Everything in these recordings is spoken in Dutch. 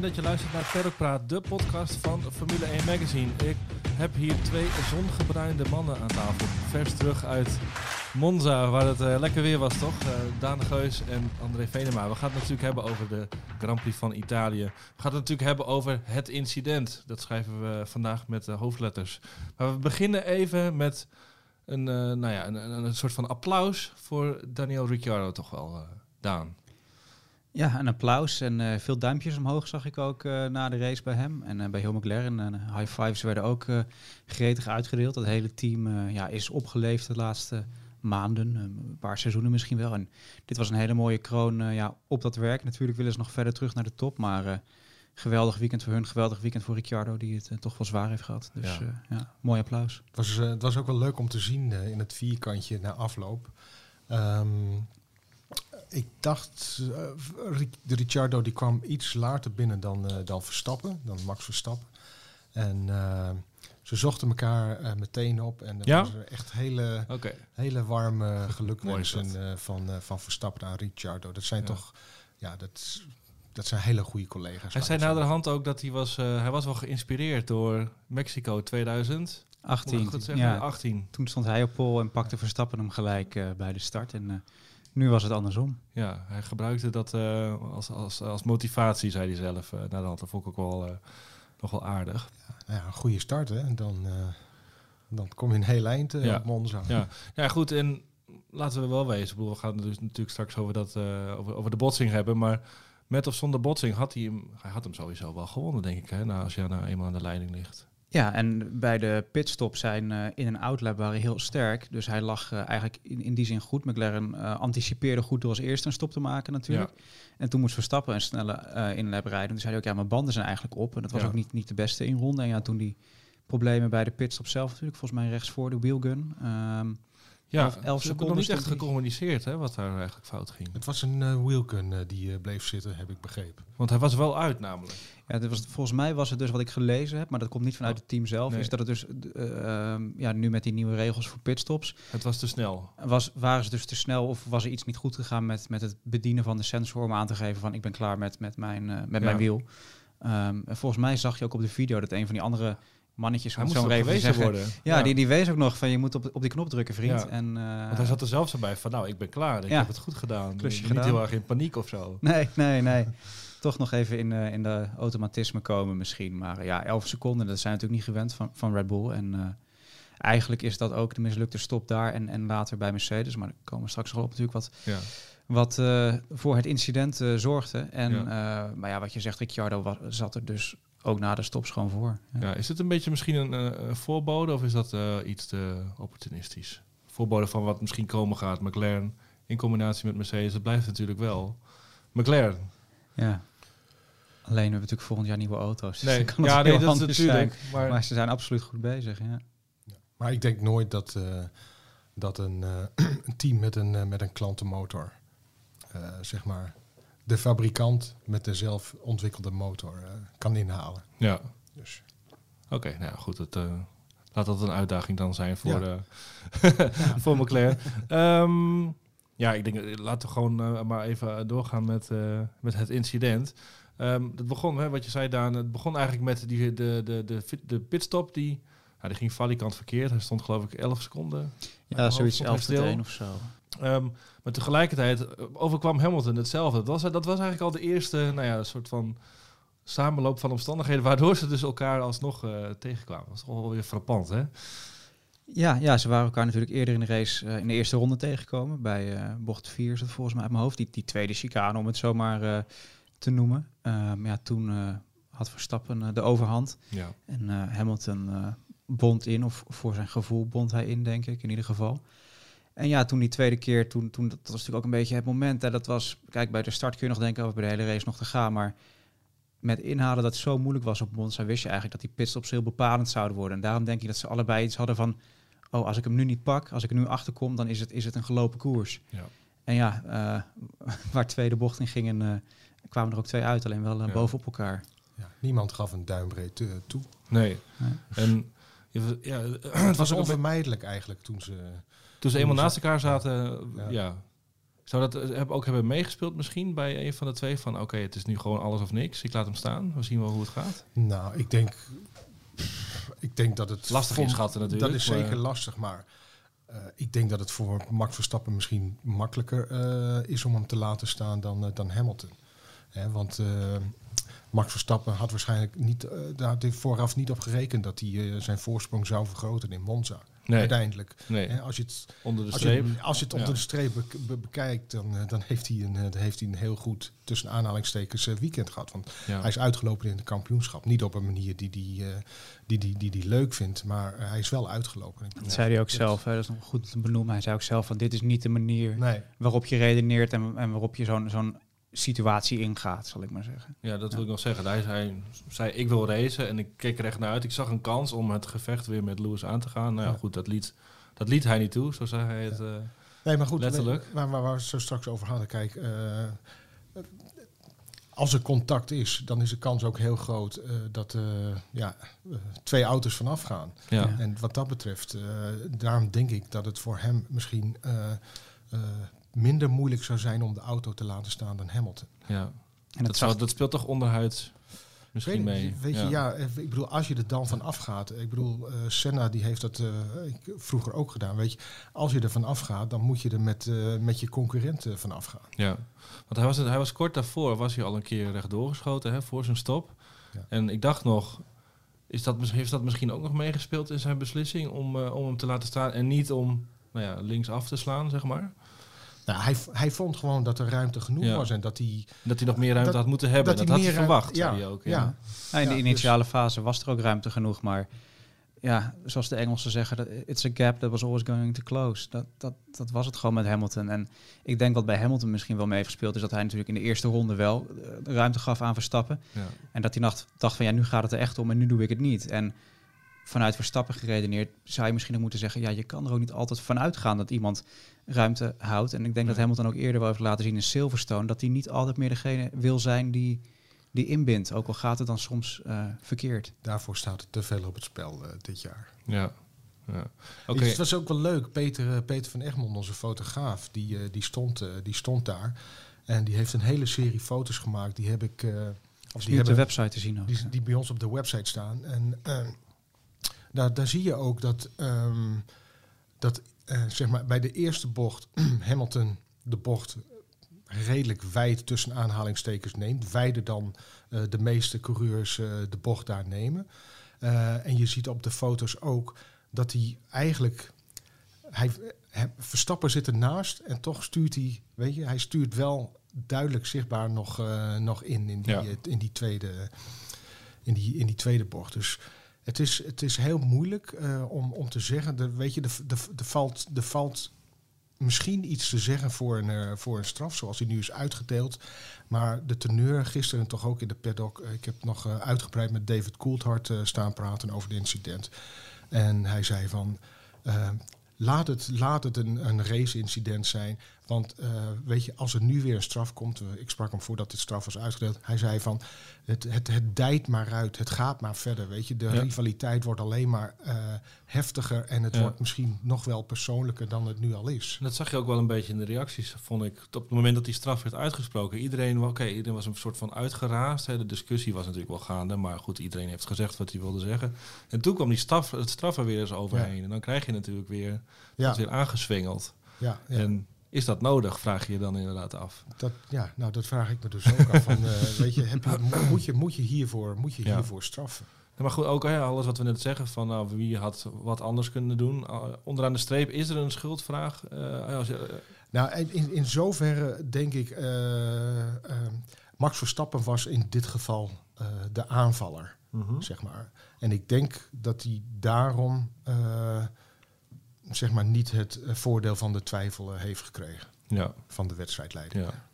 dat je luistert naar Paddock Praat, de podcast van Formule 1 Magazine. Ik heb hier twee zongebruinde mannen aan tafel. Vers terug uit Monza, waar het eh, lekker weer was, toch? Eh Daan Geus en André Venema. We gaan het natuurlijk hebben over de Grand Prix van Italië. We gaan het natuurlijk hebben over het incident. Dat schrijven we vandaag met eh, hoofdletters. Maar we beginnen even met een, eh, nou ja, een, een, een soort van applaus voor Daniel Ricciardo, toch wel, eh, Daan. Ja, een applaus en eh, veel duimpjes omhoog zag ik ook eh, na de race bij hem. En eh, bij Hill McLaren. En high fives werden ook gretig uitgedeeld. Het hele team ja, is opgeleefd de laatste maanden, een paar seizoenen misschien wel. En dit was een hele mooie kroon ja, op dat werk. Natuurlijk willen ze nog verder terug naar de top. Maar geweldig weekend voor hun, geweldig weekend voor Ricciardo, die het toch wel zwaar heeft gehad. Dus Ja. ja, ja mooi applaus. Het was, het was ook wel leuk om te zien in het vierkantje na afloop. Ehm, ik dacht, eh, de Ricciardo die kwam iets later binnen dan, eh, dan Verstappen, dan Max Verstappen. En eh, ze zochten elkaar eh, meteen op en er Ja? was er echt hele, hele warme gelukwensen eh, van, eh, van Verstappen aan Ricciardo. Dat zijn Ja. toch, ja, dat, dat zijn hele goede collega's. Hij zei naderhand ook dat hij was, eh, hij was wel geïnspireerd door Mexico 2000. Moet 18. ik goed zeggen? ja, 18. toen stond hij op pol en pakte Verstappen hem gelijk eh, bij de start. En eh, nu was het andersom. Ja, hij gebruikte dat eh, als, als, als motivatie, zei hij zelf. eh naderhand. Dat vond ik ook wel, eh, nog wel aardig. Nou ja, een goede start, hè. En dan, eh, dan kom je een heel eind Ja. op Monza. Ja. ja, goed. En laten we wel wezen. Ik bedoel, we gaan het dus natuurlijk straks over, dat, eh, over, over de botsing hebben. Maar met of zonder botsing had hij hem, hij had hem sowieso wel gewonnen, denk ik. Hè, nou, als je nou eenmaal aan de leiding ligt. Ja, en bij de pitstop zijn eh, in- en outlap waren heel sterk. Dus hij lag eh, eigenlijk in, in die zin goed. McLaren eh, anticipeerde goed door als eerste een stop te maken natuurlijk. En toen moest Verstappen een snelle inlap rijden. Dus zei hij ook, ja, mijn banden zijn eigenlijk op. En dat was Ja. ook niet, niet de beste in ronde. En ja, toen die problemen bij de pitstop zelf natuurlijk. Volgens mij rechts voor de wheelgun. Ehm, Ja, Elf- elf ze hebben nog seconden niet echt gecommuniceerd hè, wat daar eigenlijk fout ging. Het was een uh, wheelgun eh, die eh, bleef zitten, heb ik begrepen. Want hij was wel uit namelijk. Ja, dat was, volgens mij was het dus wat ik gelezen heb, maar dat komt niet vanuit Oh. het team zelf. Nee. Is dat het dus eh, ehm, ja, nu met die nieuwe regels voor pitstops Het was te snel. was, waren ze dus te snel of was er iets niet goed gegaan met, met het bedienen van de sensor om aan te geven van ik ben klaar met, met, mijn, eh, met Ja. mijn wiel. Ehm, en volgens mij zag je ook op de video dat een van die andere mannetjes van moest zo'n regel gewezen zeggen. worden. Ja, Die, die wees ook nog van je moet op, op die knop drukken vriend. Ja. En, eh, Want hij zat er zelfs zo bij van, nou, ik ben klaar. Ik Ja. heb het goed gedaan. Klusje ik ben niet gedaan. heel erg in paniek of zo. Nee, nee, nee. Toch nog even in, eh, in de automatisme komen misschien. Maar eh, ja, 11 seconden, dat zijn natuurlijk niet gewend van, van Red Bull. En eh, eigenlijk is dat ook de mislukte stop daar en, en later bij Mercedes. Maar daar komen we straks nog op natuurlijk wat, Ja. wat eh, voor het incident eh, zorgde. En, Ja. eh, maar ja, wat je zegt, Ricciardo was, zat er dus ook na de stops gewoon voor. Ja. Ja, is dit een beetje misschien een, eh, een voorbode of is dat eh, iets te opportunistisch? Voorbode van wat misschien komen gaat. McLaren in combinatie met Mercedes, dat blijft natuurlijk wel. McLaren. Ja. Alleen we hebben natuurlijk volgend jaar nieuwe auto's. dus Nee, kan het ja, nee, dat is anders natuurlijk. zijn. Maar, Maar ze zijn absoluut goed bezig, ja. Maar ik denk nooit dat, eh, dat een, eh, een team met een, met een klantenmotor, eh, zeg maar, de fabrikant met de zelf ontwikkelde motor eh, kan inhalen. ja, Dus oké, nou goed. Het, eh, laat dat een uitdaging dan zijn voor, Ja. eh, voor McLaren. Ehm, ja, ik denk, laten we gewoon eh, maar even doorgaan met, eh, met het incident. Ehm het begon, hè, wat je zei Daan, het begon eigenlijk met die, de, de, de, fit- de pitstop. Die, ja, die ging valikant verkeerd. Hij stond geloof ik 11 seconden. Ja, zoiets stond hij 11 tot stil. 1 of zo. Ehm, maar tegelijkertijd eh, overkwam Hamilton hetzelfde. Dat was, dat was eigenlijk al de eerste nou ja, soort van samenloop van omstandigheden... waardoor ze dus elkaar alsnog eh, tegenkwamen. Dat was toch wel weer frappant, hè? Ja, ja, ze waren elkaar natuurlijk eerder in de race eh, in de eerste ronde tegengekomen. Bij bocht 4 is het volgens mij uit mijn hoofd. Die, die tweede chicane, om het zo maar te noemen. Ehm, ja, toen had Verstappen de overhand. Ja. En Hamilton bond in, of voor zijn gevoel bond hij in, denk ik, in ieder geval. En ja, toen die tweede keer, toen, toen, dat was natuurlijk ook een beetje het moment. Hè, dat was, kijk, bij de start kun je nog denken over bij de hele race nog te gaan. Maar met inhalen dat het zo moeilijk was op Monza, wist je eigenlijk dat die pitstops heel bepalend zouden worden. En daarom denk ik dat ze allebei iets hadden van, oh, als ik hem nu niet pak, als ik er nu achter kom, dan is het, is het een gelopen koers. Ja. En ja, eh, waar twee de bocht in gingen, eh, kwamen er ook twee uit, alleen wel eh, Ja. bovenop elkaar. ja, niemand gaf een duimbreed toe. Nee. Nee. En ja, het was was onvermijdelijk eigenlijk toen ze... Toen ze eenmaal naast elkaar zaten, ja. Ja. Zou dat heb, ook hebben meegespeeld misschien bij een van de twee? Van oké, het is nu gewoon alles of niks. Ik laat hem staan. We zien wel hoe het gaat. Nou, ik denk, ik denk dat het... Lastig voor- inschatten natuurlijk, Dat is zeker lastig, maar eh, ik denk dat het voor Max Verstappen misschien makkelijker eh, is om hem te laten staan dan, eh, dan Hamilton. Hè, want eh, Max Verstappen had waarschijnlijk niet, eh, daar had hij vooraf niet op gerekend dat hij eh, zijn voorsprong zou vergroten in Monza. Nee, Uiteindelijk. nee. Hè, als je het onder de Als je, streep. als je het Ja. onder de streep bek- be- bekijkt, dan, eh, dan, heeft hij een, dan heeft hij een heel goed, tussen aanhalingstekens, weekend gehad. Want Ja. hij is uitgelopen in het kampioenschap. Niet op een manier die hij die, eh, die, die, die, die leuk vindt, maar hij is wel uitgelopen. Dat bedoel, zei hij ook dat- zelf, hè, dat is nog goed te benoemen. Hij zei ook zelf van dit is niet de manier Nee, waarop je redeneert en, en waarop je zo'n zo'n situatie ingaat, zal ik maar zeggen. Ja, dat wil Ja. ik nog zeggen. Hij zei, zei, ik wil racen en ik keek er echt naar uit. Ik zag een kans om het gevecht weer met Lewis aan te gaan. Nou ja, Ja. goed, dat liet, dat liet hij niet toe, zo zei hij het. eh, nee maar goed, Letterlijk. Waar, we het zo straks over hadden, kijk, eh, als er contact is, dan is de kans ook heel groot eh, dat eh, ja, twee auto's vanaf gaan. ja. Ja. En wat dat betreft, eh, daarom denk ik dat het voor hem misschien eh, eh, minder moeilijk zou zijn om de auto te laten staan dan Hamilton. ja. En Dat, dat zou- zag, dat speelt toch onderhuid misschien weet, mee. Weet je, ja, ik bedoel, als je er dan van afgaat, ik bedoel, eh, Senna die heeft dat eh, vroeger ook gedaan, weet je, als je er van afgaat, dan moet je er met, eh, met je concurrenten van afgaan. Ja, want hij was, het, hij was kort daarvoor, was hij al een keer rechtdoor geschoten hè, voor zijn stop. Ja. En ik dacht nog, is dat, heeft dat misschien ook nog meegespeeld in zijn beslissing om, eh, om hem te laten staan en niet om nou ja, links af te slaan, zeg maar? Nou, hij, hij vond gewoon dat er ruimte genoeg Ja. was en dat hij... Dat hij nog meer ruimte Dat- had moeten hebben. dat Dat, hij had hij verwacht, ja, hij ook. Ja. ja. in de Ja, initiale fase was er ook ruimte genoeg, maar ja, zoals de Engelsen zeggen, it's a gap that was always going to close. Dat, dat, dat was het gewoon met Hamilton. En ik denk wat bij Hamilton misschien wel mee heeft gespeeld, is dat hij natuurlijk in de eerste ronde wel eh, ruimte gaf aan Verstappen. Ja. En dat hij dacht, dacht van ja, nu gaat het er echt om en nu doe ik het niet. En vanuit Verstappen geredeneerd zou je misschien ook moeten zeggen, ja, je kan er ook niet altijd vanuit gaan dat iemand ruimte houdt. En ik denk dat Nee. Hamilton ook eerder wel heeft laten zien in Silverstone, dat hij niet altijd meer degene wil zijn die, die inbindt. Ook al gaat het dan soms eh, verkeerd. Daarvoor staat er te veel op het spel eh, dit jaar. Ja. ja. Oké, Dus het was ook wel leuk. Peter, eh, Peter van Egmond, onze fotograaf, die, eh, die, stond, eh, die stond daar. En die heeft een hele serie foto's gemaakt. Die heb ik. eh, of Die die, op de website te zien ook. die, die bij ons op de website staan. En eh, daar, daar zie je ook dat, ehm, dat eh, zeg maar, bij de eerste bocht Hamilton de bocht redelijk wijd tussen aanhalingstekens neemt. Wijder dan eh, de meeste coureurs eh, de bocht daar nemen. En je ziet op de foto's ook dat hij eigenlijk... Hij, Verstappen zit ernaast en toch stuurt hij... Weet je, hij stuurt wel duidelijk zichtbaar nog, nog in, in die, Ja. in die tweede in die, in die tweede bocht. Dus het is, het is heel moeilijk eh, om, om te zeggen. De, weet je, er de, de valt, de valt misschien iets te zeggen voor een, eh, voor een straf, zoals die nu is uitgedeeld. Maar de teneur gisteren toch ook in de paddock. eh, ik heb nog uitgebreid met David Coulthard staan praten over het incident. En hij zei van. Laat het, laat het een, een race-incident zijn. Want eh, weet je, als er nu weer een straf komt. eh, ik sprak hem voordat dit straf was uitgedeeld. Hij zei van. Het, het, het dijt maar uit. Het gaat maar verder. Weet je, de Ja. rivaliteit wordt alleen maar eh, heftiger. En het Ja. wordt misschien nog wel persoonlijker dan het nu al is. Dat zag je ook wel een beetje in de reacties, vond ik. Op het moment dat die straf werd uitgesproken, iedereen, oké, iedereen was een soort van uitgeraasd. Hè. De discussie was natuurlijk wel gaande, maar goed, iedereen heeft gezegd wat hij wilde zeggen. En toen kwam die straf, het straf er weer eens overheen. En dan krijg je natuurlijk weer, Ja, weer aangeswingeld. ja, ja. En is dat nodig, vraag je je dan inderdaad af. Dat, ja, nou, dat vraag ik me dus ook af. Van, eh, weet je, heb je, mo- moet, je, moet je hiervoor, moet je hiervoor straffen? Ja, maar goed, ook hè, alles wat we net zeggen, van nou, wie had wat anders kunnen doen. Uh, onderaan de streep, is er een schuldvraag? Eh, als eh, Nou, in, in zoverre denk ik, eh, eh, Max Verstappen was in dit geval eh, de aanvaller, zeg maar. En ik denk dat hij daarom, eh, zeg maar, niet het eh, voordeel van de twijfel eh, heeft gekregen ja, van de wedstrijdleider. ja.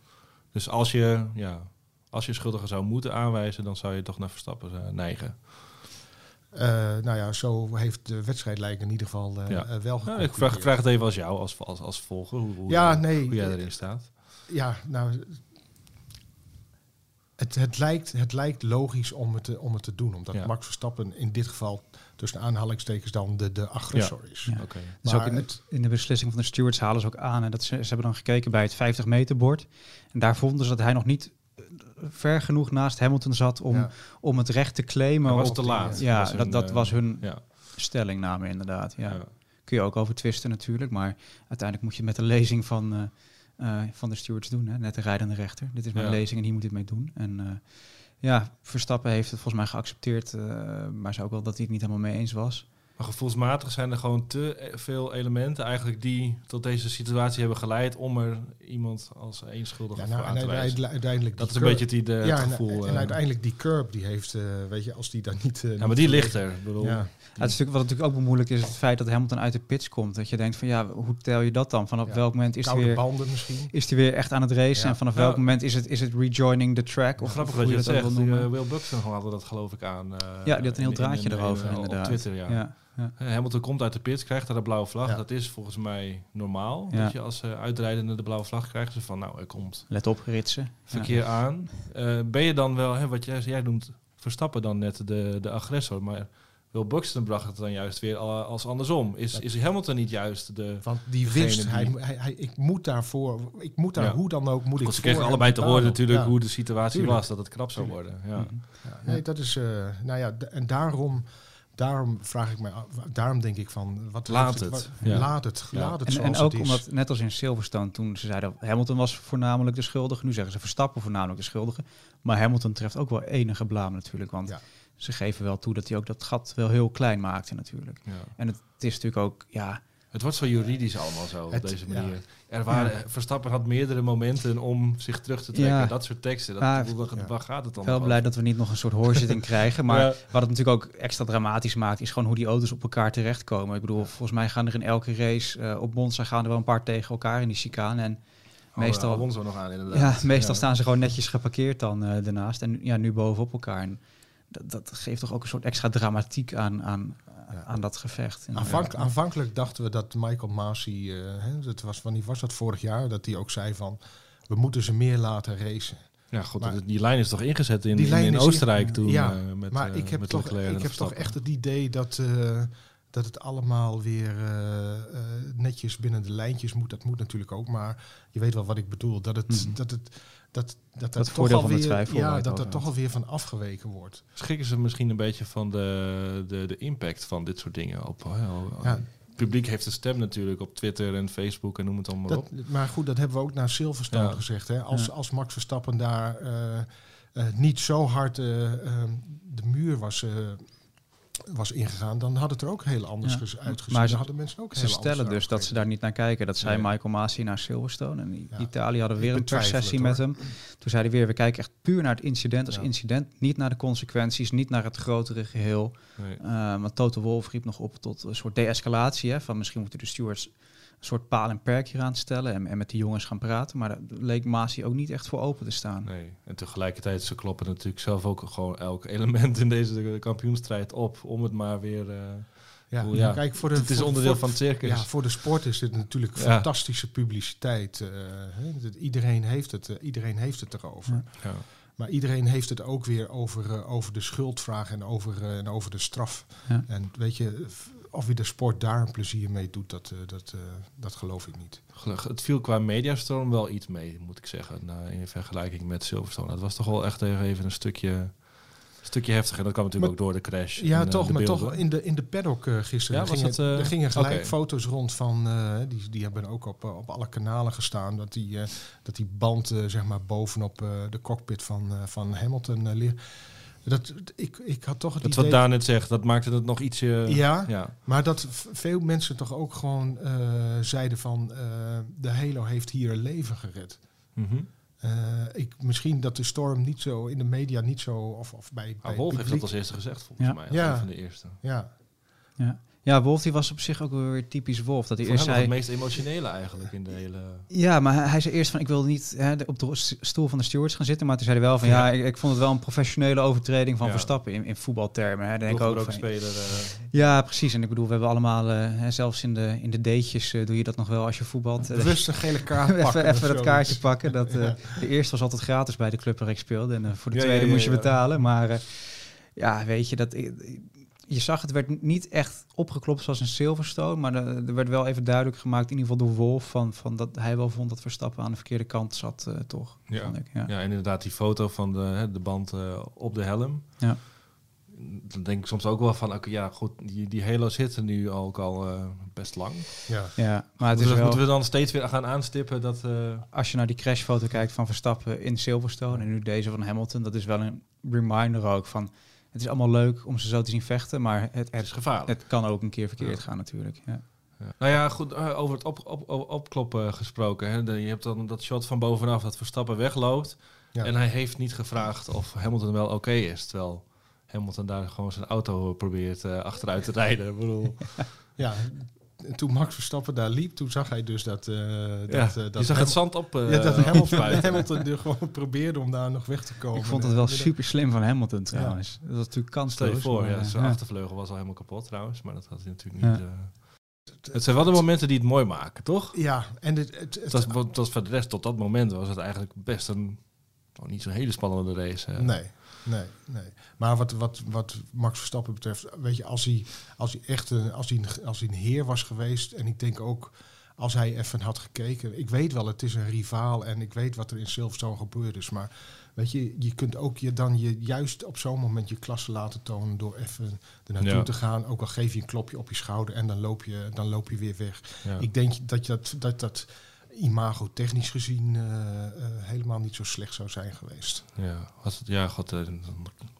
Dus als je, ja, als je schuldigen zou moeten aanwijzen, dan zou je toch naar Verstappen eh, neigen. Eh, nou ja, zo heeft de wedstrijdleider in ieder geval Ja. wel Ja, ik vraag, vraag het even als jou, als, als, als volger, hoe, hoe, Ja, nee. hoe jij erin staat. Ja, nou. Het, het, lijkt, het lijkt logisch om het, te, om het te doen. Omdat Ja. Max Verstappen in dit geval tussen aanhalingstekens dan de, de agressor is. Ja. Dus Maar ook in, het- in de beslissing van de stewards halen ze ook aan. En dat ze, ze hebben dan gekeken bij het 50 meter bord. En daar vonden ze dat hij nog niet eh, ver genoeg naast Hamilton zat om, Ja. om het recht te claimen. Hij was op te laat. Ja, Was dat, hun, dat eh, was hun Ja. stellingname inderdaad. Ja. Ja. Kun je ook over twisten natuurlijk. Maar uiteindelijk moet je het met de lezing van, eh, eh, van de stewards doen. Hè? Net de rijdende rechter. Dit is mijn Ja. lezing en hier moet dit mee doen. En eh, ja, Verstappen heeft het volgens mij geaccepteerd. eh, maar zei ook wel dat hij het niet helemaal mee eens was. Maar gevoelsmatig zijn er gewoon te eh, veel elementen eigenlijk die tot deze situatie hebben geleid om er iemand als één schuldige Ja, voor nou, aan en te wijzen. uiteindelijk, Dat is die een curb- beetje het, idee, ja, het en, gevoel. en eh. uiteindelijk die curb die heeft, eh, weet je, als die dan niet. eh, ja, maar niet die ligt er. Ik bedoel, Ja. Ja, het is natuurlijk, wat natuurlijk ook bemoeilijk is, het feit dat Hamilton uit de pits komt. Dat je denkt van ja, hoe tel je dat dan? Vanaf Ja, welk moment is hij weer, banden misschien. is hij weer echt aan het racen? Ja. En vanaf Ja. welk moment is het, is het rejoining the track? Of grappig dat je het dat zegt. wil Die, eh, Will Buxton hadden dat geloof ik aan. eh, ja, die had een heel in- draadje in- erover in- inderdaad. Op Twitter, ja. Ja. Eh, Hamilton komt uit de pits, krijgt daar de blauwe vlag. Ja. Dat is volgens mij normaal. Ja. Dat je als uh, uitrijdende de blauwe vlag krijgt. Dus van, nou, er komt Let op, ritsen. verkeer aan. Eh, ben je dan wel, hè, wat jij, jij noemt, Verstappen dan net de, de agressor. Maar Will Buxton bracht het dan juist weer al- als andersom. Is, is Hamilton niet juist de... Want die wist, die- hij, hij, hij- ik moet daarvoor, ik moet daar Ja. hoe dan ook, moet ik Want ze kregen allebei te horen natuurlijk Ja. hoe de situatie Tuurlijk. was. Dat het krap zou worden. Ja. Ja, nee, dat is, eh, nou ja, en daarom, daarom vraag ik mij, af- daarom denk ik van, wat Laat het, wat- ja. laat het, Ja. laat het En, zoals en ook het is. omdat, net als in Silverstone, toen ze zeiden Hamilton was voornamelijk de schuldige. Nu zeggen ze Verstappen voornamelijk de schuldige. Maar Hamilton treft ook wel enige blaam natuurlijk. Want Ja. ze geven wel toe dat hij ook dat gat wel heel klein maakte natuurlijk. Ja. En het, het is natuurlijk ook, ja, Het wordt zo juridisch allemaal zo Het- op deze ja. manier. Er waren, Ja. Verstappen had meerdere momenten om zich terug te trekken. Ja. Dat soort teksten. Dat, waar, gaat het dan wel blij dat we niet nog een soort hoorzitting krijgen. Maar wat het natuurlijk ook extra dramatisch maakt, is gewoon hoe die auto's op elkaar terechtkomen. Ik bedoel, volgens mij gaan er in elke race eh, op Monza gaan er wel een paar tegen elkaar in die chicane. En Oh, meestal- nog aan ja, meestal staan ze gewoon netjes geparkeerd dan eh daarnaast. En ja, nu bovenop elkaar. En dat, dat geeft toch ook een soort extra dramatiek aan, aan. Aan dat gevecht. Aanvank-. Aanvankelijk dachten we dat Michael Masi, eh, hè, dat was, wanneer was dat vorig jaar, dat hij ook zei van, we moeten ze meer laten racen. Ja, goed, Maar- die lijn is toch ingezet in, Die in, lijn in Oostenrijk in- toen ja, eh, met, maar eh, ik heb, met toch, ik heb toch echt het idee dat, eh, dat het allemaal weer netjes binnen de lijntjes moet. Dat moet natuurlijk ook, maar je weet wel wat ik bedoel. Dat het, Mhm. dat het, dat, dat, Dat er voordeel toch van de alweer, twijfel waar ja, dat er toch alweer van afgeweken wordt. Schrikken ze misschien een beetje van de, de, de impact van dit soort dingen op... Ja. Het publiek heeft een stem natuurlijk op Twitter en Facebook en noem het allemaal op. Dat, maar goed, dat hebben we ook naar Silverstone Ja. gezegd. Hè? Als, Ja. als Max Verstappen daar eh, eh, niet zo hard eh, eh, de muur was, eh, was ingegaan, dan had het er ook heel anders Ja. gez- uitgezien. Maar ze- hadden mensen ook Ze stellen dus dat ze daar niet naar kijken. Dat zei Nee. Michael Masi naar Silverstone. En Ja. Italië hadden weer een perssessie met hem. Toen zei hij weer, we kijken echt puur naar het incident als Ja. incident. Niet naar de consequenties, niet naar het grotere geheel. Nee. Uh, want Toto Wolff riep nog op tot een soort de-escalatie. Hè, van misschien moeten de stewards soort paal en perk hier aan stellen. En, en met die jongens gaan praten. Maar daar leek Masi ook niet echt voor open te staan. Nee. En tegelijkertijd, ze kloppen natuurlijk zelf ook gewoon elk element in deze kampioenstrijd op. Om het maar weer... eh, Ja, Hoe- ja. Kijk, voor de, het is voor- onderdeel voor- van het circus. Ja, voor de sport is dit natuurlijk Ja. fantastische publiciteit. eh, hè. Dat iedereen, heeft het, eh, iedereen heeft het erover. Ja. ja. Maar iedereen heeft het ook weer over, over de schuldvraag en over, en over de straf. Ja. En weet je, of je de sport daar een plezier mee doet, dat, eh, dat, eh, dat geloof ik niet. Gelukkig, Het viel qua mediastorm wel iets mee, moet ik zeggen. in vergelijking met Silverstone. Het was toch wel echt even een stukje, stukje heftig. En dat kwam natuurlijk Maar- ook door de crash. Ja, en, eh, toch, maar beelden. toch in de, in de paddock gisteren Ja, gingen, dat, eh, er gingen gelijk foto's rond van, die, die hebben ook op, op alle kanalen gestaan, dat die, dat die band zeg maar bovenop de cockpit van, van Hamilton ligt. Dat, ik, ik had toch het Dat idee... wat Daan net zegt, dat maakte het nog ietsje... ja, ja. maar dat veel mensen toch ook gewoon eh, zeiden van eh, de Halo heeft hier een leven gered. Mhm. Eh, ik, misschien dat de storm niet zo in de media niet zo of, of bij, bij Maar Wolf heeft dat als eerste gezegd, volgens Ja. mij. Als Ja. een van de eerste. Ja, Ja. Ja, Wolf die was op zich ook weer typisch Wolf. Dat hij Voor eerst zei... het meest emotionele eigenlijk in de hele... Ja, maar hij, zei eerst van ik wilde niet hè, op de stoel van de stewards gaan zitten. Maar toen zei hij wel van ja, Ja. ik, ik vond het wel een professionele overtreding van Ja. Verstappen in, in voetbaltermen. Hè. Dan denk ik ook van, speler. eh, ja, precies. En ik bedoel, we hebben allemaal, eh, hè, zelfs in de, in de datejes eh, doe je dat nog wel als je voetbalt. Bewust een gele kaart pakken. even even dat kaartje pakken. Dat, Ja. De eerste was altijd gratis bij de club waar ik speelde. En voor de tweede moest je betalen. Maar ja, weet je, dat, je zag het werd niet echt opgeklopt zoals in Silverstone. Maar er, er werd wel even duidelijk gemaakt, in ieder geval door Wolf, van, van dat hij wel vond dat Verstappen aan de verkeerde kant zat, eh, toch? Ja. Vond ik, ja. Ja, en inderdaad die foto van de, hè, de band eh, op de helm. Ja. Dan denk ik soms ook wel van, oké, ja goed, die, die halo zitten nu ook al eh, best lang. Ja. Ja, maar het Dus is dat wel, moeten we dan steeds weer gaan aanstippen dat... eh, als je naar die crashfoto kijkt van Verstappen in Silverstone en nu deze van Hamilton, dat is wel een reminder ook van, het is allemaal leuk om ze zo te zien vechten, maar het, het is het, gevaarlijk. het kan ook een keer verkeerd Ja. gaan natuurlijk. Ja. Ja. Nou ja, goed, eh, over het op, op, op- opkloppen gesproken. Hè. Je hebt dan dat shot van bovenaf dat Verstappen wegloopt. Ja. En hij heeft niet gevraagd of Hamilton wel oké is. Terwijl Hamilton daar gewoon zijn auto probeert eh, achteruit te rijden. Ik bedoel, ja, toen Max Verstappen daar liep, toen zag hij dus dat... eh dat, ja, eh, je dat zag het zand op eh, ja, dat Hamilton. Hamilton er gewoon probeerde om daar nog weg te komen. Ik vond het wel super slim van Hamilton trouwens. Dat was natuurlijk Stel kansloos. je voor, maar, ja, zijn ja. achtervleugel was al helemaal kapot trouwens. Maar dat had hij natuurlijk Ja. niet... eh. Het zijn wel de momenten die het mooi maken, toch? Ja, en het, het, het- Het was, het was voor de rest, tot dat moment was het eigenlijk best een... nou, niet zo'n hele spannende race. Nee, nee, nee. Maar wat, wat, wat Max Verstappen betreft, weet je, als hij, als hij echt een, als hij als hij een heer was geweest, en ik denk ook als hij even had gekeken, ik weet wel, het is een rivaal en ik weet wat er in Silverstone gebeurd is, maar weet je, je kunt ook je dan je juist op zo'n moment je klasse laten tonen door even er naartoe Ja. te gaan, ook al geef je een klopje op je schouder en dan loop je, dan loop je weer weg. Ja. Ik denk dat je dat, dat, dat imago technisch gezien eh, eh, helemaal niet zo slecht zou zijn geweest. Ja, was het, ja, god, dan-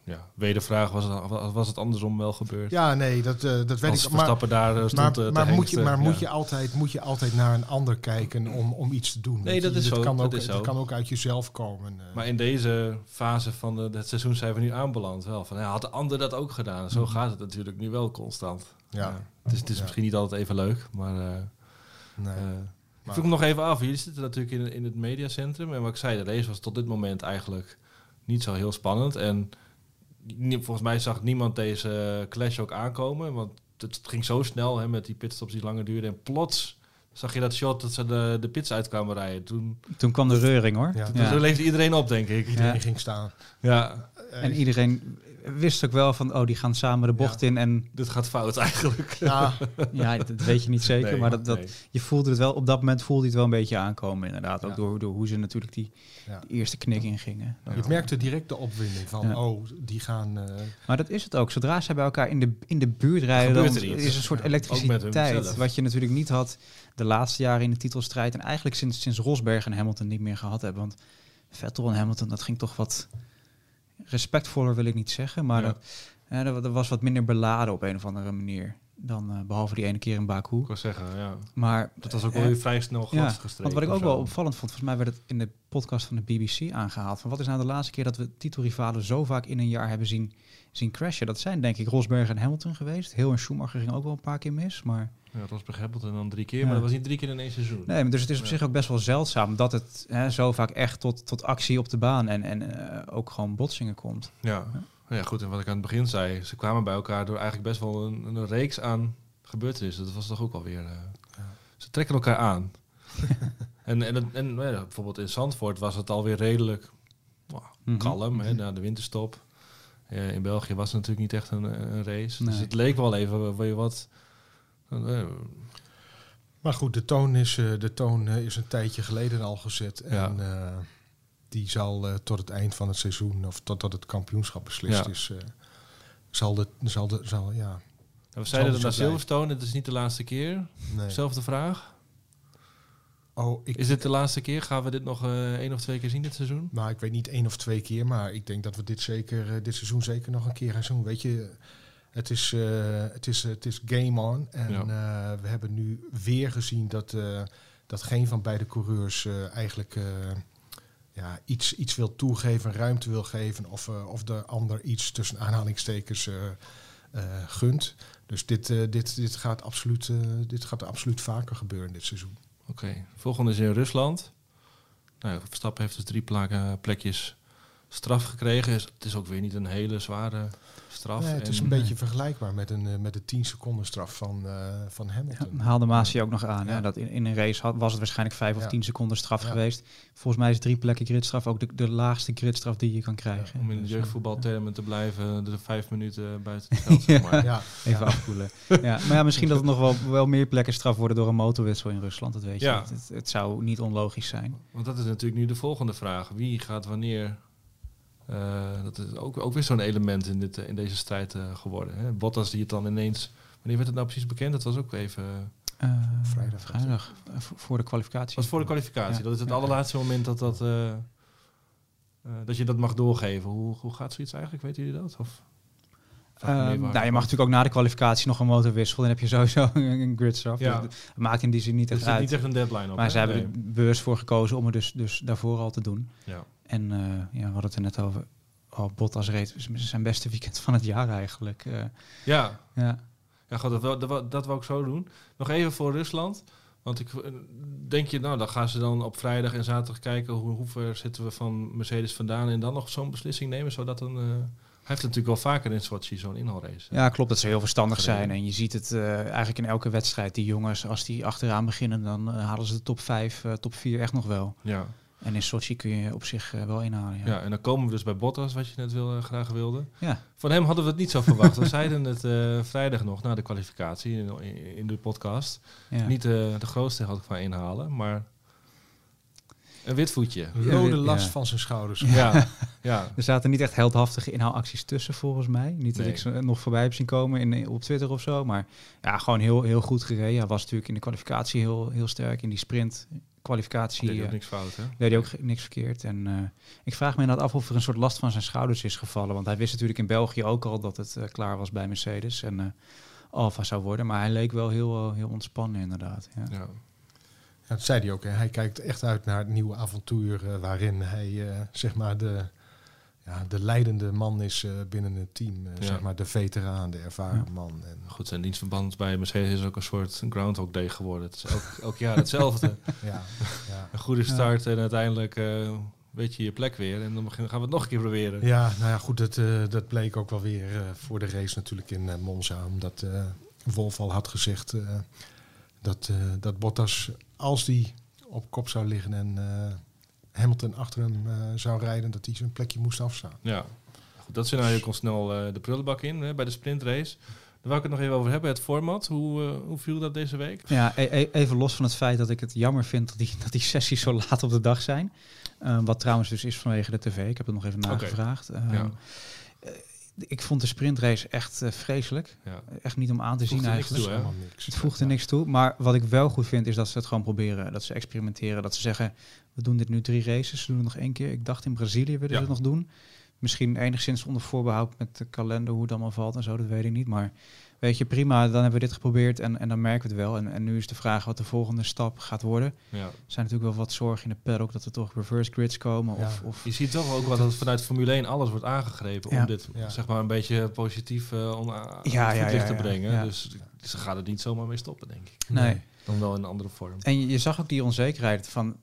ja, wedervraag, was het, was het andersom wel gebeurd? Ja, nee, dat, dat weet Als ik. Maar, daar stond maar, moet je, maar moet, je altijd, moet je altijd naar een ander kijken om, om iets te doen? Nee, je, dat is zo, Kan dat ook, is zo. kan ook uit jezelf komen. Maar in deze fase van de, het seizoen zijn we nu aanbeland. Wel, van, ja, had de ander dat ook gedaan? Zo gaat het natuurlijk nu wel constant. ja, Het is, het is misschien niet altijd even leuk, maar... nee. Ik vroeg hem nog even af. Jullie zitten natuurlijk in, in het mediacentrum. En wat ik zei, de race was tot dit moment eigenlijk niet zo heel spannend. En volgens mij zag niemand deze clash ook aankomen. Want het ging zo snel hè, met die pitstops die langer duurden. En plots zag je dat shot dat ze de, de pits uit kwamen rijden. Toen, Toen kwam de reuring hoor. Ja. Ja. toen leefde iedereen op, denk ik. Iedereen Ja. ging staan. Ja, En iedereen wist ook wel van, oh, die gaan samen de bocht in. En dit gaat fout eigenlijk. ja, ja, dat weet je niet zeker. Nee, maar dat, dat, nee. je voelde het wel, op dat moment voelde je het wel een beetje aankomen inderdaad. Ook Ja. door, door hoe ze natuurlijk die, Ja. die eerste knik ingingen. je merkte direct de opwinding van, Ja. oh, die gaan... eh, Maar dat is het ook. Zodra zij bij elkaar in de, in de buurt rijden, dan er is een soort elektriciteit. Wat je natuurlijk niet had de laatste jaren in de titelstrijd. En eigenlijk sinds, sinds Rosberg en Hamilton niet meer gehad hebben. Want Vettel en Hamilton, dat ging toch wat respectvoller, wil ik niet zeggen. Maar Ja. dat, ja, dat, dat was wat minder beladen op een of andere manier. Dan eh, behalve die ene keer in Baku. Ik wil zeggen, ja. Maar Dat was ook wel weer vrij snel ja, gladgestreken. want wat ik ook wel opvallend vond, volgens mij werd het in de podcast van de BBC aangehaald. Van wat is nou de laatste keer dat we titelrivalen zo vaak in een jaar hebben zien, zien crashen? Dat zijn denk ik Rosberg en Hamilton geweest. Heel en Schumacher ging ook wel een paar keer mis. Maar, Ja, Rosberg Hamilton dan drie keer, Ja. maar dat was niet drie keer in één seizoen. nee, dus het is op Ja. zich ook best wel zeldzaam dat het hè, zo vaak echt tot, tot actie op de baan en, en eh, ook gewoon botsingen komt. Ja. ja, goed. En wat ik aan het begin zei, ze kwamen bij elkaar door eigenlijk best wel een, een reeks aan gebeurtenissen. Dat was toch ook alweer. eh Ze trekken elkaar aan. en en, en ja, bijvoorbeeld in Zandvoort was het alweer redelijk nou, Mhm. kalm hè, na de winterstop. Eh, in België was het natuurlijk niet echt een, een race. Dus het leek wel even weer wat. eh, Maar goed, de toon is, eh, de toon, eh, is een tijdje geleden al gezet. Ja. En eh, die zal eh, tot het eind van het seizoen, of totdat het kampioenschap beslist Ja. is, eh, zal de, zal de, zal, ja, we zeiden het naar Silverstone, het is niet de laatste keer. nee. Zelfde vraag. Oh, ik, Is dit de laatste keer? Gaan we dit nog eh één of twee keer zien dit seizoen? Nou, ik weet niet één of twee keer, maar ik denk dat we dit, zeker, eh, dit seizoen zeker nog een keer gaan doen. Weet je, het is, eh, het is, het is game on. En Ja. we hebben nu weer gezien dat, dat geen van beide coureurs eigenlijk ja, iets, iets wil toegeven, ruimte wil geven. Of, of de ander iets tussen aanhalingstekens gunt. Dus dit, dit, dit, gaat absoluut, dit gaat absoluut vaker gebeuren dit seizoen. Oké, volgende is in Rusland. Nou, Verstappen heeft dus drie plekjes straf gekregen. Het is ook weer niet een hele zware straf. Nee, het is En- een beetje vergelijkbaar met, een, eh, met de 10 seconden straf van, eh, van Ja, Hamilton. haalde Masi ook nog aan. Ja. Hè? Dat in, in een race had, was het waarschijnlijk vijf of Ja. tien seconden straf Ja. geweest. Volgens mij is drie plekken gridstraf ook de, de laagste gridstraf die je kan krijgen. Om in de Dus, eh, jeugdvoetbaltermen te blijven, de vijf minuten buiten het veld, zeg maar. Ja, Even ja. afkoelen. ja, maar ja, misschien dat het nog wel, wel meer plekken straf worden door een motorwissel in Rusland. Dat weet je. Ja. niet. Het, het zou niet onlogisch zijn. Want dat is natuurlijk nu de volgende vraag. Wie gaat wanneer... eh, dat is ook, ook weer zo'n element in, dit, eh, in deze strijd eh, geworden. Hè? Bottas die het dan ineens... Wanneer werd het nou precies bekend? Dat was ook even... Eh, Vrijdag. Vrijdag, voor de kwalificatie. Dat was voor de kwalificatie. Ja. Dat is het Ja. allerlaatste moment dat, dat, eh, eh, dat je dat mag doorgeven. Hoe, hoe gaat zoiets eigenlijk? Weten jullie dat? Of, Eh, nou, je mag natuurlijk ook na de kwalificatie nog een motorwissel. Dan heb je sowieso een gridstraf. Ja. Dus maakt in die zin niet Er echt zit uit. niet echt een deadline op. maar hè? ze hebben Nee. er bewust voor gekozen om het dus, dus daarvoor al te doen. Ja. En eh, ja, we hadden het er net over. Oh, Bottas reed zijn beste weekend van het jaar eigenlijk. Eh, Ja, ja. ja goed, dat, wil, dat, dat wil ik zo doen. Nog even voor Rusland. Want ik eh, denk je, nou, dan gaan ze dan op vrijdag en zaterdag kijken hoe, hoe ver zitten we van Mercedes vandaan en dan nog zo'n beslissing nemen, zodat een. eh, hij heeft natuurlijk wel vaker in Sochi zo'n inhaalrace. ja, klopt dat ze heel verstandig zijn. En je ziet het eigenlijk in elke wedstrijd. Die jongens, als die achteraan beginnen, dan halen ze de top 5, eh, top 4 echt nog wel. Ja. En in Sochi kun je op zich eh, wel inhalen. Ja. Ja. en dan komen we dus bij Bottas, wat je net wil, eh, graag wilde. Ja. Van hem hadden we het niet zo verwacht. We zeiden het eh, vrijdag nog na de kwalificatie in, in, de podcast. Ja. Niet de grootste had ik van inhalen, maar een wit voetje. Rode Ja. last van zijn schouders. Ja, ja. Er zaten niet echt heldhaftige inhaalacties tussen, volgens mij. Niet dat Nee. ik ze nog voorbij heb zien komen in, op Twitter of zo. Maar ja, gewoon heel, heel goed gereden. Hij was natuurlijk in de kwalificatie heel, heel sterk. In die sprint kwalificatie Deed ook eh, niks fout, hè? deed hij ook niks verkeerd. En eh, ik vraag me inderdaad af of er een soort last van zijn schouders is gevallen. Want hij wist natuurlijk in België ook al dat het eh, klaar was bij Mercedes. En eh Alfa zou worden. Maar hij leek wel heel, heel ontspannen inderdaad. Ja. Ja. Ja, dat zei hij ook. Hè. Hij kijkt echt uit naar het nieuwe avontuur eh, waarin hij eh, zeg maar de, ja, de leidende man is eh, binnen het team. Ja. Zeg maar de veteraan, de ervaren Ja. man. En, Goed, zijn dienstverband bij Mercedes is ook een soort Groundhog Day geworden. Het is ook, elk jaar hetzelfde. ja, ja. Een goede start en uiteindelijk eh, weet je je plek weer. En dan gaan we het nog een keer proberen. ja, nou ja, goed, dat, eh, dat bleek ook wel weer eh, voor de race natuurlijk in Monza. Omdat eh Wolf al had gezegd eh, dat, eh, dat Bottas, als die op kop zou liggen en eh, Hamilton achter hem eh, zou rijden, dat hij zijn plekje moest afstaan. Ja. Goed, dat scenario komt snel eh, de prullenbak in hè, bij de sprintrace. Daar wil ik het nog even over hebben. Het format, hoe, hoe viel dat deze week? Ja, e- e- even los van het feit dat ik het jammer vind dat die, dat die sessies zo laat op de dag zijn. Eh, wat trouwens dus is vanwege de tv. Ik heb het nog even nagevraagd. Ja. Ik vond de sprintrace echt eh, vreselijk. Ja. Echt niet om aan te zien eigenlijk. toe, niks. Het voegt er niks toe. Maar wat ik wel goed vind is dat ze het gewoon proberen. Dat ze experimenteren. Dat ze zeggen, we doen dit nu drie races. We doen het nog één keer. Ik dacht in Brazilië willen Ja. ze het nog doen. Misschien enigszins onder voorbehoud met de kalender, hoe het allemaal valt en zo. Dat weet ik niet. Maar weet je, prima. Dan hebben we dit geprobeerd en, en dan merken we het wel. En, en nu is de vraag wat de volgende stap gaat worden. Ja. Er zijn natuurlijk wel wat zorgen in de paddock dat er toch reverse grids komen. Ja. Of, of Je ziet toch ook wel dat vanuit Formule 1 alles wordt aangegrepen Ja. om dit Ja. zeg maar een beetje positief uh, on, ja, Ja, ja, ja, ja, te ja. brengen. Ja. Dus ze gaat het niet zomaar mee stoppen, denk ik. nee. Dan wel in een andere vorm. En je, je zag ook die onzekerheid van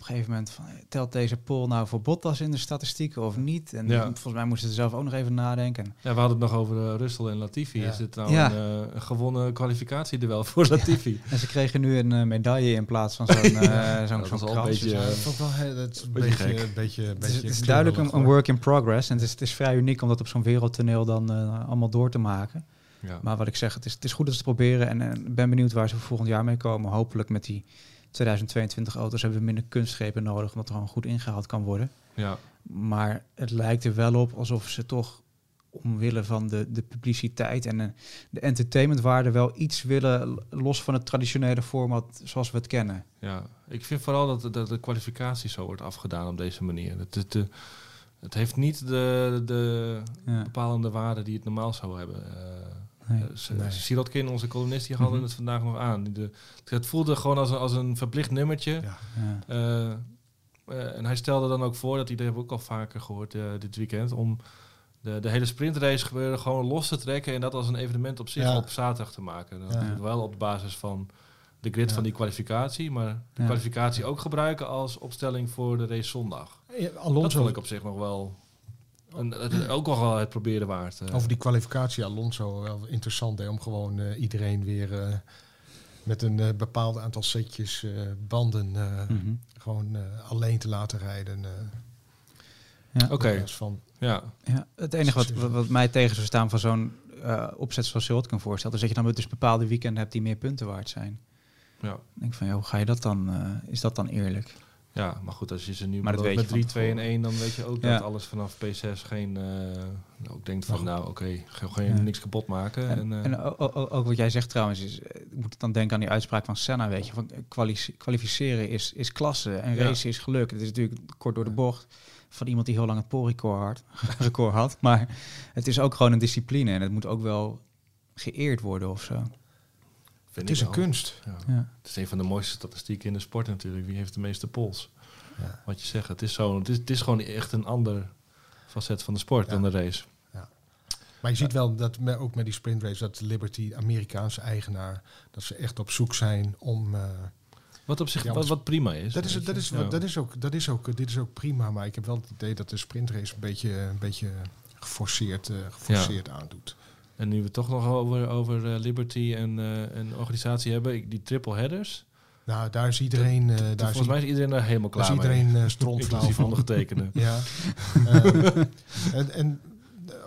op een gegeven moment van eh, telt deze poll nou voor Bottas in de statistieken of niet? En Ja. volgens mij moesten ze zelf ook nog even nadenken. Ja, we hadden het nog over uh, Russell en Latifi. Ja. Is dit nou Ja. een, uh, een gewonnen kwalificatieduel voor Latifi? En ze kregen nu een uh, medaille in plaats van zo'n uh, zo'n krans. beetje, dat is wel een beetje het is, beetje het is kriebelig, duidelijk een, work in progress. En het is, het is vrij uniek om dat op zo'n wereldtoneel dan uh, allemaal door te maken. ja. Maar wat ik zeg, het is, het is goed dat ze het proberen. En ik ben benieuwd waar ze volgend jaar mee komen. Hopelijk met die 2022 auto's hebben we minder kunstgrepen nodig, omdat er gewoon goed ingehaald kan worden. ja. Maar het lijkt er wel op alsof ze toch omwille van de, de publiciteit en de, de entertainmentwaarde wel iets willen los van het traditionele format zoals we het kennen. Ja, ik vind vooral dat, de- dat de kwalificatie zo wordt afgedaan op deze manier. Het, het, eh, het heeft niet de, de Ja. bepalende waarde die het normaal zou hebben. Eh, Nee. eh, Nee. Sirotkin, onze columnist, die hadden Mhm. het vandaag nog aan. De, het voelde gewoon als een, als een verplicht nummertje. Ja. Ja. Eh, eh, en hij stelde dan ook voor, dat idee hebben we ook al vaker gehoord eh, dit weekend, om de, de hele sprintrace gebeuren gewoon los te trekken en dat als een evenement op zich Ja. op zaterdag te maken. Dat Ja. wel op basis van de grid Ja. van die kwalificatie, maar de kwalificatie ook gebruiken als opstelling voor de race zondag. Ja, Dat Alonso, vond ik op zich nog wel, het, ook wel het proberen waard. eh. over die kwalificatie, Alonso, wel interessant hè, om gewoon eh, iedereen weer eh, met een eh, bepaald aantal setjes eh, banden eh, Mhm. gewoon eh, alleen te laten rijden. eh, Ja. Oké, van, ja. Ja, het enige wat, wat, mij tegen zou staan van zo'n eh, opzet zoals Siltken voorstelt, is dat je dan dus bepaalde weekenden hebt die meer punten waard zijn. Ja. Ik denk van, joh, hoe ga je dat dan, eh, is dat dan eerlijk? Ja, maar goed, als je ze nu Maar met van 3, 2 en tevoren. 1, dan weet je ook Ja. dat alles vanaf P6 geen, eh ook denkt van, nou oké, ga Ja. niks kapot maken. En, En, eh, en ook wat jij zegt trouwens, is, eh, moet dan denken aan die uitspraak van Senna, weet je, van kwali- kwalificeren is, is klasse en Ja. racen is geluk. Het is natuurlijk kort door de bocht van iemand die heel lang het polrecord had, record had, maar het is ook gewoon een discipline en het moet ook wel geëerd worden of zo. Vind het is ik een kunst. Ja. Ja. Het is een van de mooiste statistieken in de sport natuurlijk. Wie heeft de meeste pols? Ja. Wat je zegt, het is, zo, het is, het is gewoon echt een ander facet van de sport Ja. dan de race. Maar je ziet wel dat me, ook met die sprintrace, dat Liberty, Amerikaanse eigenaar, dat ze echt op zoek zijn om... eh, Wat op zich Ja, wat, wat prima is. dat, is, dat, is, Ja. dat, is ook, dat is ook, dit is ook prima, maar ik heb wel het idee dat de sprintrace een beetje, een beetje geforceerd, eh, geforceerd aandoet. En nu we het toch nog over, over eh, Liberty en eh, een organisatie hebben, die triple headers. Nou, daar is iedereen, eh, daar is, Volgens mij is iedereen daar helemaal daar klaar is mee. iedereen eh strontflauw van. ondergetekende. Ja. Eh, en, en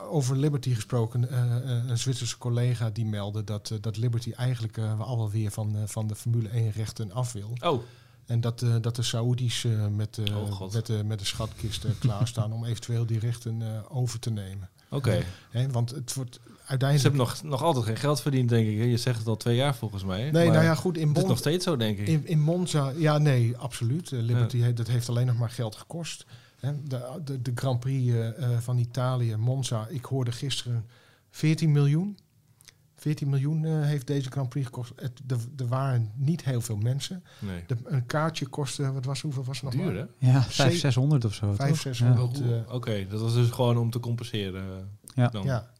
over Liberty gesproken, eh, eh, een Zwitserse collega die meldde dat, eh, dat Liberty eigenlijk eh al weer van, eh, van de Formule 1 rechten af wil. Oh, En dat, eh, dat de Saoedi's eh, met, eh, Oh, met, de met de schatkisten klaarstaan om eventueel die rechten eh, over te nemen. oké. Want het wordt Ze uiteindelijk... hebben nog, nog altijd geen geld verdiend, denk ik. hè? Je zegt het al twee jaar volgens mij. nee, maar nou ja, goed, in, Het is nog steeds zo, denk ik. in, in Monza... Ja, nee, absoluut. Eh, Liberty, heeft, dat heeft alleen nog maar geld gekost. Hè, de, de, de Grand Prix eh, eh, van Italië, Monza, ik hoorde gisteren 14 miljoen. 14 miljoen eh, heeft deze Grand Prix gekost. Het, er, er waren niet heel veel mensen. nee. De, een kaartje kostte, wat was, hoeveel was het nog Duur, hè? Ja, Zee- 500, 600 of zo. 500, toch? 600. Ja. Dat, eh, Oké, dat was dus gewoon om te compenseren. Ja. Dan. Ja.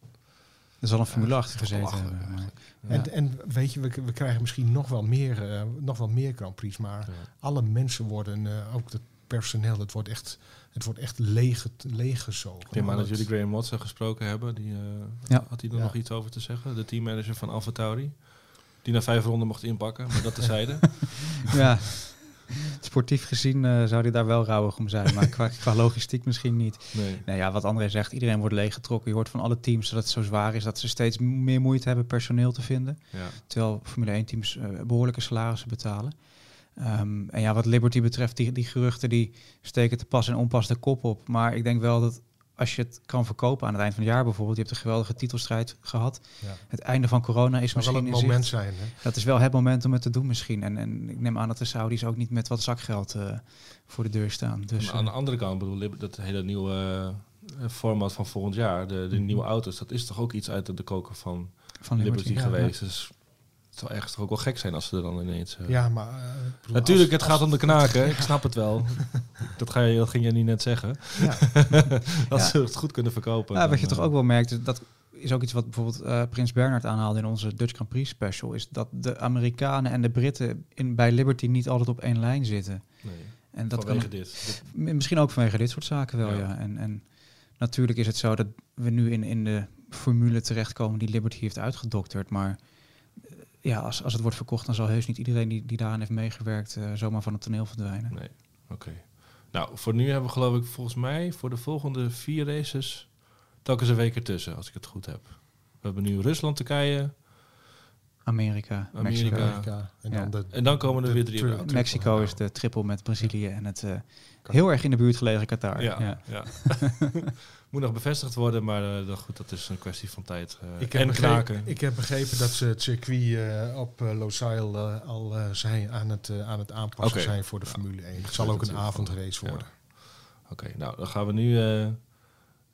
Er zal een Formule 8 toch gezeten hebben. maar-. En, en weet je, we, we krijgen misschien nog wel meer, eh, nog wel meer Grand Prix, maar Ja. alle mensen worden, eh, ook het personeel, het wordt echt, het wordt echt leeg, leeggezogen. Ik aan dat jullie Graham Watson gesproken hebben. Die, eh, Ja. Had hij er Ja. nog iets over te zeggen? De teammanager van Alfa Tauri. Die na vijf ronden mocht inpakken, maar dat tezijde. Ja, sportief gezien eh, zou hij daar wel rouwig om zijn, maar qua, qua logistiek misschien niet. Nee. Nou ja, wat André zegt, iedereen wordt leeggetrokken. Je hoort van alle teams dat het zo zwaar is dat ze steeds meer moeite hebben personeel te vinden. Ja. Terwijl Formule 1 teams eh, behoorlijke salarissen betalen. Ehm, en ja, wat Liberty betreft, die, die geruchten die steken te pas en onpas de kop op. Maar ik denk wel dat als je het kan verkopen aan het eind van het jaar bijvoorbeeld, je hebt een geweldige titelstrijd gehad. Ja. Het einde van corona is Maar wel misschien het in moment zicht. zijn. Hè? Dat is wel het moment om het te doen misschien. En, en ik neem aan dat de Saudis ook niet met wat zakgeld eh, voor de deur staan. Dus, aan de eh, andere kant, bedoel, dat hele nieuwe eh, format van volgend jaar, de, de Mhm. nieuwe auto's, dat is toch ook iets uit de, de koker van van Liberty, Liberty, ja, geweest. Dus het zou ergens toch ook wel gek zijn als ze er dan ineens... eh, Ja, maar... eh, bedoel, Natuurlijk, als- het gaat om de knaken. Ik snap het wel. dat, ga je, dat ging je niet net zeggen. Ja. dat Ja. ze het goed kunnen verkopen. Ja, dan, wat je toch eh, ook wel merkt, dat is ook iets wat bijvoorbeeld eh, Prins Bernhard aanhaalde in onze Dutch Grand Prix special, is dat de Amerikanen en de Britten in, bij Liberty niet altijd op één lijn zitten. Nee, En dat vanwege kan, dit. Misschien ook vanwege dit soort zaken wel, Ja. ja. En, en natuurlijk is het zo dat we nu in, in de formule terechtkomen die Liberty heeft uitgedokterd, maar ja, als, als het wordt verkocht, dan zal heus niet iedereen die, die daaraan heeft meegewerkt eh, zomaar van het toneel verdwijnen. Nee, oké. Nou, voor nu hebben we geloof ik volgens mij voor de volgende vier races telkens een week ertussen, als ik het goed heb. We hebben nu Rusland, Turkije Amerika, Amerika. Mexico. Amerika. En Ja. dan, de, en dan komen er de weer drie. tri- Mexico is de triple met Brazilië en het eh, heel erg in de buurt gelegen Qatar. ja. ja. Moet nog bevestigd worden, maar eh, dat, goed, dat is een kwestie van tijd. eh, Ik heb, en begrepen, knaken. ik heb begrepen dat ze het circuit eh, op uh, Losail eh, al eh, zijn aan het, aan het aanpassen zijn voor de Ja. Formule 1. Het zal ook een avondrace Ja. worden. Oké, nou dan gaan we nu eh,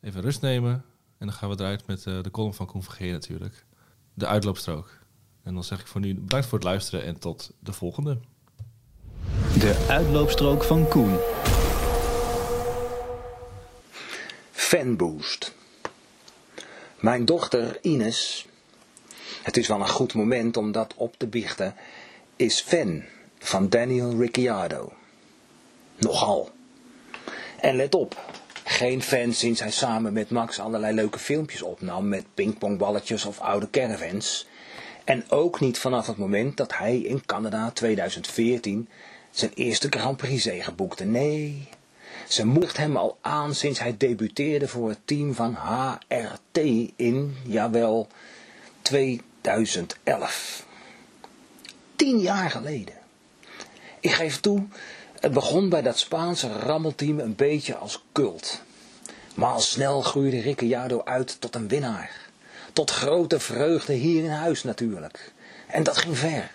even rust nemen. En dan gaan we eruit met eh, de column van Koen Vergeer natuurlijk. De uitloopstrook. En dan zeg ik voor nu bedankt voor het luisteren en tot de volgende. De uitloopstrook van Koen. Fanboost. Mijn dochter Ines, het is wel een goed moment om dat op te biechten, is fan van Daniel Ricciardo. Nogal. En let op, geen fan sinds hij samen met Max allerlei leuke filmpjes opnam met pingpongballetjes of oude caravans. En ook niet vanaf het moment dat hij in Canada 2014 zijn eerste Grand Prix zege boekte. Nee, ze moedigt hem al aan sinds hij debuteerde voor het team van HRT in, jawel, 2011. Tien jaar geleden. Ik geef toe, het begon bij dat Spaanse rammelteam een beetje als cult. Maar al snel groeide Ricciardo uit tot een winnaar. Tot grote vreugde hier in huis natuurlijk. En dat ging ver.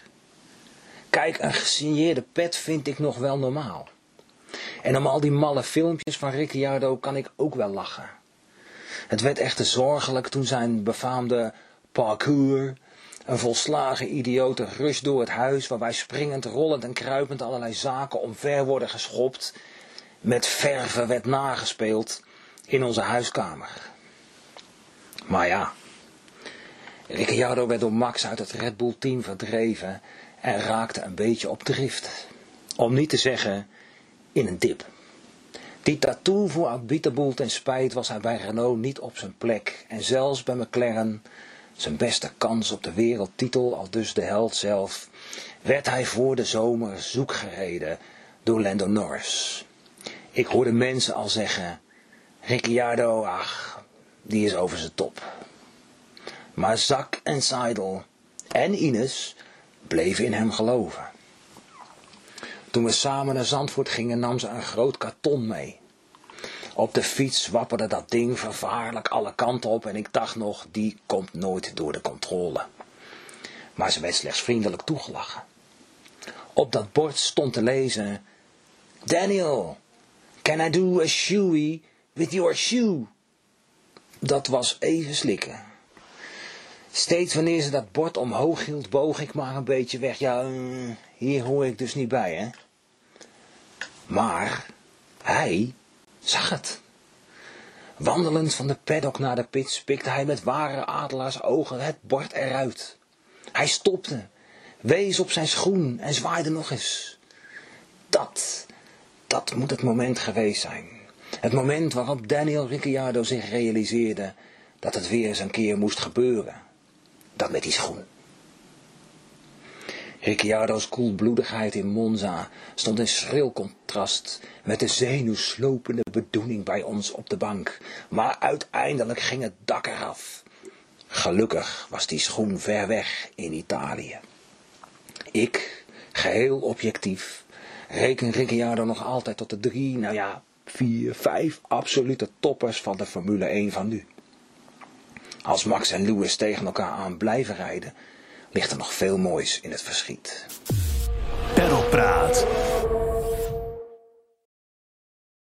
Kijk, een gesigneerde pet vind ik nog wel normaal. En om al die malle filmpjes van Ricciardo kan ik ook wel lachen. Het werd echter zorgelijk toen zijn befaamde parcours, een volslagen idiote rush door het huis, waarbij springend, rollend en kruipend allerlei zaken omver worden geschopt, met verven werd nagespeeld in onze huiskamer. Maar ja, Ricciardo werd door Max uit het Red Bull team verdreven en raakte een beetje op drift. Om niet te zeggen in een dip. Die tattoo voor Abitaboel ten spijt was hij bij Renault niet op zijn plek. En zelfs bij McLaren, zijn beste kans op de wereldtitel, al dus de held zelf, werd hij voor de zomer zoekgereden door Lando Norris. Ik hoorde mensen al zeggen, Ricciardo, ach, die is over zijn top. Maar Zak en Seidel en Ines bleven in hem geloven. Toen we samen naar Zandvoort gingen nam ze een groot karton mee. Op de fiets wapperde dat ding vervaarlijk alle kanten op en ik dacht nog, die komt nooit door de controle. Maar ze werd slechts vriendelijk toegelachen. Op dat bord stond te lezen, Daniel, can I do a shoey with your shoe? Dat was even slikken. Steeds wanneer ze dat bord omhoog hield, boog ik maar een beetje weg. Ja, eh, hier hoor ik dus niet bij, hè. Maar hij zag het. Wandelend van de paddock naar de pits pikte hij met ware adelaarsogen het bord eruit. Hij stopte, wees op zijn schoen en zwaaide nog eens. Dat, dat moet het moment geweest zijn. Het moment waarop Daniel Ricciardo zich realiseerde dat het weer eens een keer moest gebeuren. Dat met die schoen. Ricciardo's koelbloedigheid in Monza stond in schril contrast met de zenuwslopende bedoeling bij ons op de bank. Maar uiteindelijk ging het dak eraf. Gelukkig was die schoen ver weg in Italië. Ik, geheel objectief, reken Ricciardo nog altijd tot de drie, nou ja, vier, vijf absolute toppers van de Formule 1 van nu. Als Max en Lewis tegen elkaar aan blijven rijden, ligt er nog veel moois in het verschiet. Perlpraat.